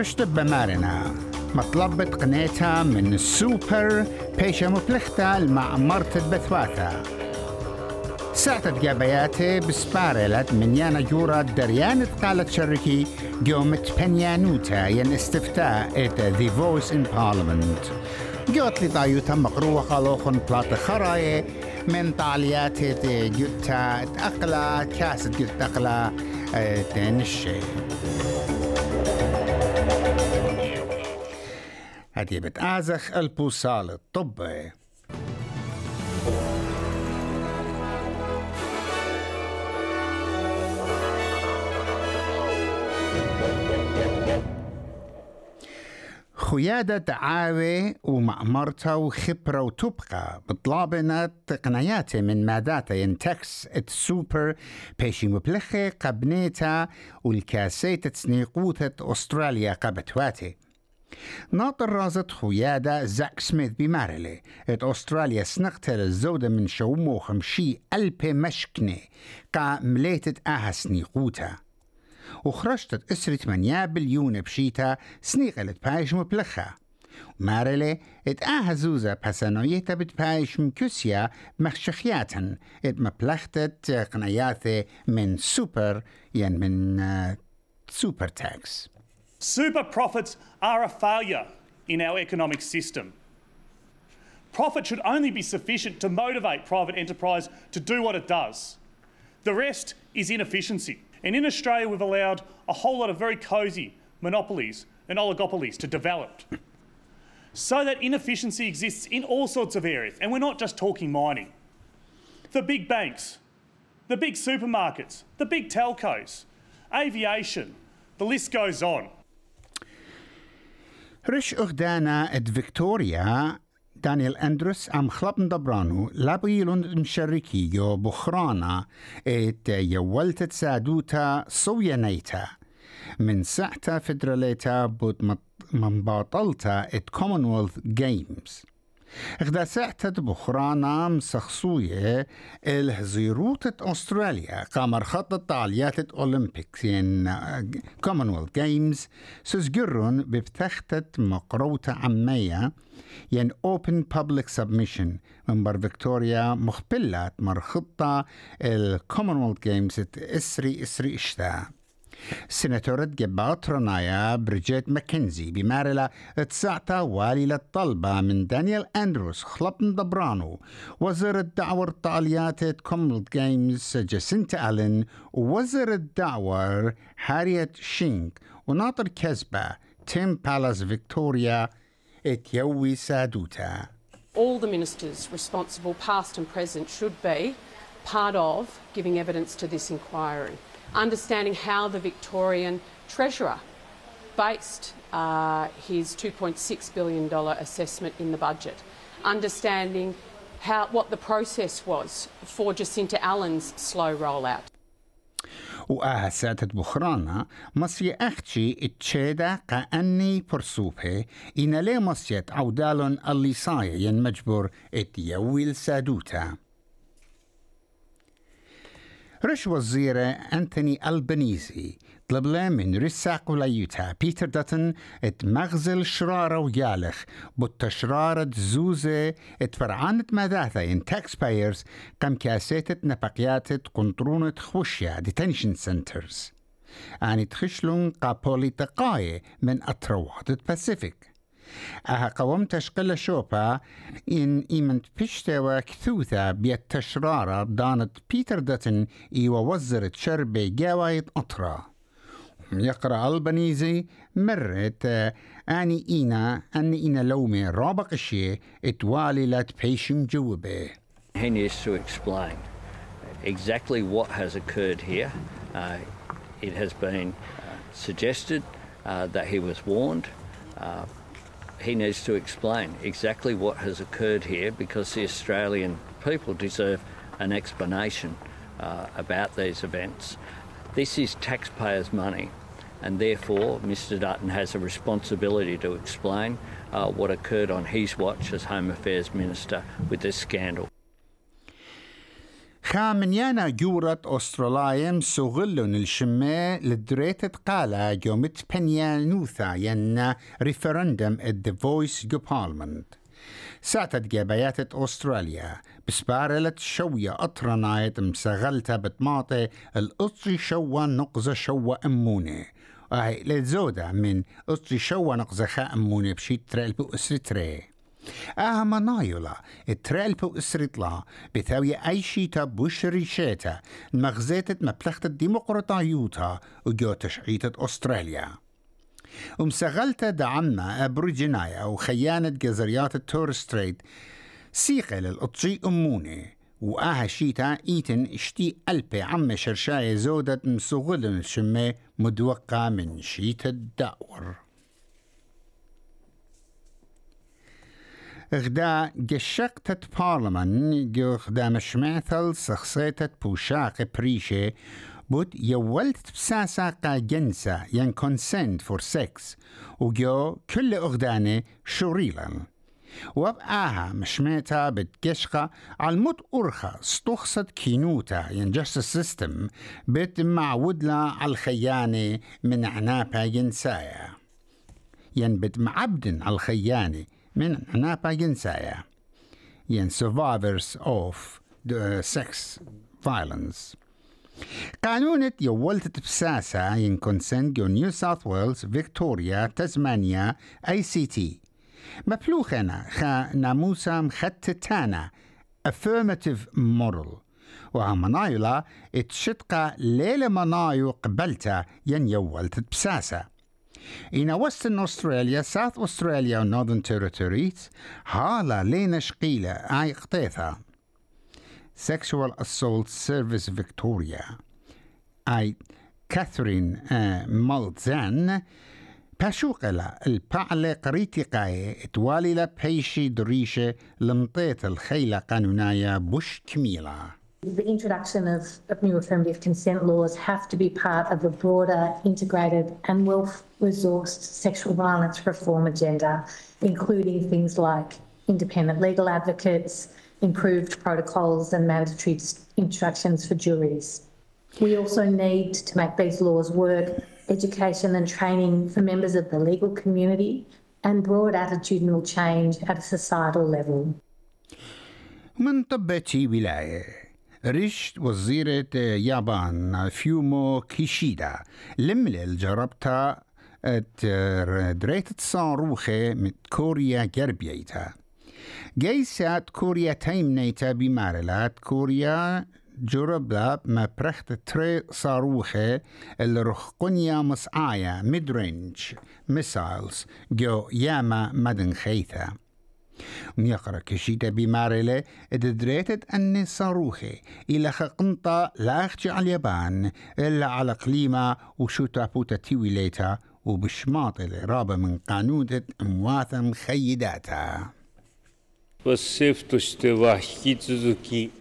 رشت بمارنا. مطلبة قنيتها من السوبر بيشا مبلغتا المعمرة بثواثا ساعة جابياتي بسبارلت من يانا جورا دريان قالت شركي قومت بنيانوتا ين استفتاء ات ذي فويس ان بارلمنت قوت لي طايوتا مقروة خالوخن بلاط خراية من طاليات جوتا أقلا كاسة جوتا أقلا تنشي هدي بتآزخ البوصال الطبي خيادة عاوي ومأمرته وخبرة وتبقى بطلابنا تقنيات من مادات ينتكس السوبر بيشي مبلخة قبنيتا والكاسيت تسنيقوثة أستراليا قبتواتي. ناطر رازت خيادة زاك سميث بمارلي ات أستراليا سنقتل الزودة من شومو خمشي ألبي مشكني قا مليتت آها سنيقوتا وخرجت اسري 8 بليون بشيتا سنيقلت بايش مبلخة مارلي ات آها زوزة بسانويتا بتبايش مكسيا مخشخياتا ات مبلختت قنياثي من سوبر ين من سوبر تاكس Super profits are a failure in our economic system. Profit should only be sufficient to motivate private enterprise to do what it does. The rest is inefficiency. And in Australia, we've allowed a whole lot of very cosy monopolies and oligopolies to develop. So that inefficiency exists in all sorts of areas. And we're not just talking mining. The big banks, the big supermarkets, the big telcos, aviation, the list goes on. رش أخدانا اد فيكتوريا دانيال أندروس أم خلبن دبرانو لابيلون مشاركي يو بخرانا ات يولتت سادوتا صويانيتا من ساعتا فدراليتا بود من باطلتا ات كومنولث جيمز إخدا ساعتت بخرانا مسخصوية الهزيروتة أستراليا قامر خط طاليات أولمبيكس ين كومنولث جيمز سزجرون ببتختت مقروطة عمية ين Open Public Submission من بر فيكتوريا مخبلات مر خطة جيمز اسري اسري اشتا سيناتورة جبات رنايا بريجيت ماكنزي بمارلا تسعتا والي للطلبة من دانيال أندروس خلطن دبرانو وزير الدعوة الطاليات كومنولث جيمز جاسنتا ألين ووزير الدعوة هاريت شينك وناطر كزبة تيم بالاس فيكتوريا إتيوي سادوتا all the ministers responsible, past and present, should be part of giving evidence to this inquiry. Understanding how the Victorian Treasurer based uh, his $2.6 billion assessment in the budget. Understanding how, what the process was for Jacinta Allen's slow rollout. وآساتت بخرانا مصي أختي اتشيدا كأني برسوبه إن لي مصيت عودالون اللي صايا ين مجبور اتيويل سادوتا رش وزيرة أنتوني ألبنيزي طلب له من رساق ولايوتا بيتر داتن ات مغزل شرارة ويالخ بتشرارة زوزة ات فرعانت مداثة ان تاكس بايرز كم كاسيتت نفقياتت قنطرونة خوشيا ديتنشن سنترز أني تخشلون قابولي تقاية من أتروات باسيفيك أها قوم تشقل شوبا إن إيمنت بيشتوى كثوثة بيت تشرارة دانت بيتر داتن إيوا وزرت شربي جاوايد أطرا يقرأ البنيزي مرت أني إينا أني إينا لومي رابق الشيء إتوالي لات بيشم جوبه He needs to explain exactly what has occurred here. Uh, it has been uh, suggested uh, that he was warned. Uh, he needs to explain exactly what has occurred here because the Australian people deserve an explanation uh, about these events. This is taxpayers' money, and therefore Mr Dutton has a responsibility to explain uh, what occurred on his watch as Home Affairs Minister with this scandal. خامن يانا جورت أستراليم سوغلون الشمة لدريتة قالا جومت بنيانوثا ين ريفرندم اد فويس جو بارلمنت ساتت جابيات أستراليا بسبارلت شوية أطرنايت مسغلتا بتماطي الأطري شوى نقزة شوى أموني وهي لزودة من أطري شوى نقزة خا أموني بشيت تريل بأسرتري آها منايولا التريل بأسرتلا بثاوية بوشري شيتا مغزيتة مبلغة الديمقراطيوتا وجو تشعيتة أستراليا. ومسغلتا دعمنا أبريجينايا وخيانة جزريات التور ستريت سيقة للأطشي أموني وآها شيتا إيتن اشتي ألبي عم شرشاية زودة مسغلن الشمي مدوقة من شيتا الدأور غدا جشقتت بارلمان غدا مشمعثل سخصيتت بوشاق بريشة بود يولت بساسا قا جنسا ين كونسنت فور سكس وجو كل أغدانة شوريلا وبقاها مشميتا بتكشقة على الموت أرخة استخصت كينوتا ين جاستس سيستم بت معودلا على الخيانة من عنابها ين بت معبدن على من عنابها جنسايا ين survivors of the sex violence. قانونة يولت بساسة ين كونسنت جو نيو ساوث ويلز فيكتوريا تزمانيا اي سي تي مبلوخنا خا ناموسا مختتانا affirmative model وهمنايلا اتشتقى ليلة منايو قبلتا ين يولت بساسة إن Western Australia, South Australia and Northern Territories هالا لينا شقيلة آي قطيثة Sexual Assault Service Victoria. أي كاثرين آه مالتزان باشوقلا البعلة قريتي قاية توالي بيشي دريشة لمطيت الخيلة قانونايا بوش كميلة The introduction of, of new affirmative consent laws have to be part of a broader, integrated and well-resourced sexual violence reform agenda, including things like independent legal advocates, improved protocols and mandatory instructions for juries. We also need to make these laws work, education and training for members of the legal community and broad attitudinal change at a societal level. من طبتي ولاية رشت وزيرة يابان فيومو كيشيدا. لملل جربتا ات دريت صاروخة من كوريا جربيتا جيسات كوريا تيمنيتا بمارلات كوريا جربلا ما برخت تري صاروخة الرخقنيا مصعايا ميدرينج ميسايلز جو ياما مدن خيثا ميقرا كشيتا بمارلة اددريتت أني صاروخي إلى خقنطة لا أخجي على اليابان إلا على قليمة وشو تابوتا تيويليتا وبشماط الرابة من قانونة مواثا مخيداتها 政府としては引き続き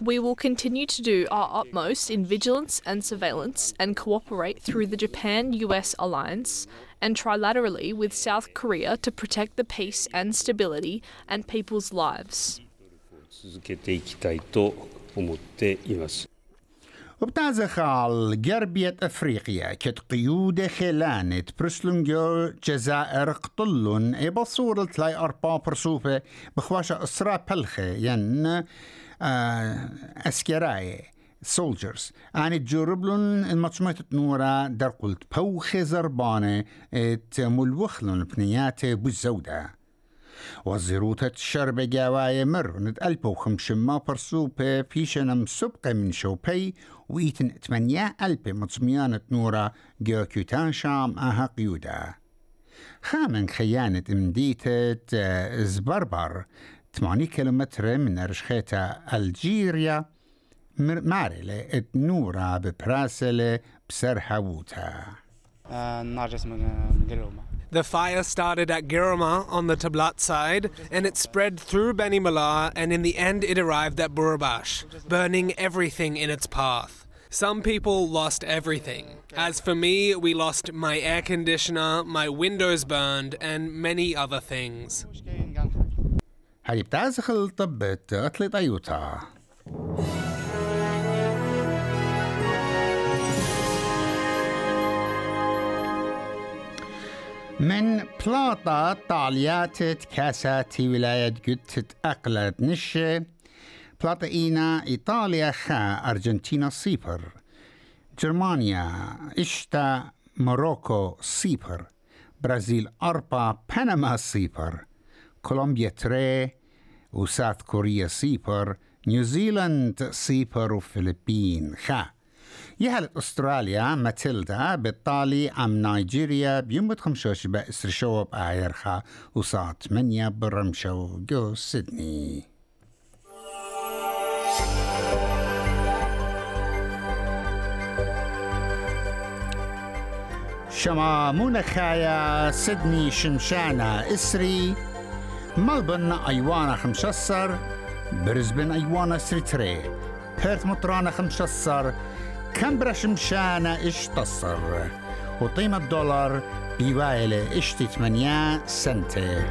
We will continue to do our utmost in vigilance and surveillance and cooperate through the Japan US alliance and trilaterally with South Korea to protect the peace and stability and people's lives. وبتازا خال قربية أفريقيا كت قيود خلانة برسلونجو جزائر قطلن إبصورة لاي أربا برسوبة بخواشة أسرى بلخة ين آه أسكراي soldiers. أنا تجربلن المطمئة نورا در قلت بوخ زربانة ات ملوخلن بنيات بالزودة وزيروتة شرب جوايا مر ند ألبو وخمشما برسوبة بيشنم سبقة من شوبي ويتن تمنيا ألبي مطميانة نورا جو كيوتان شام أها قيودا خامن خيانة مديتة زبربر 80 كيلومتر من أرشخيتا ألجيريا مارلة ات نورا ببراسلة بسرحة ووتا ناجس من قلومه The fire started at Girama on the Tablat side, and it spread through Bani Malar, and in the end it arrived at Burabash, burning everything in its path. Some people lost everything. As for me, we lost my air conditioner, my windows burned, and many other things. هاي بتعزخ طبت أطلي طيوتا من بلاطة طالياتت كاساتي ولاية قدت أقلت نشة. بلاطة إينا إيطاليا خا أرجنتينا سيبر. جرمانيا إشتا موروكو سيبر. برازيل أربا بنما سيبر. كولومبيا تري وساوث كوريا صيبر نيوزيلاند صيبر وفلبين خا يهلت أستراليا ماتيلدا بالطالي أم نيجيريا بيوم خمشوش بأسر شوب آيرخا وصات منيا برمشو جو سيدني شما منخايا سيدني شمشانا إسري ملبن أيوانا خمشصر برزبن أيوانا سريتري. بيرث مطرانا خمشصر كمبرا شمشانا إشتصر. وقيمة الدولار بيوايلة إشتي 8 سنتي.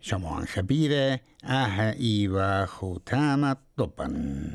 شموان خبيرة آها إيوا ختامة طبن.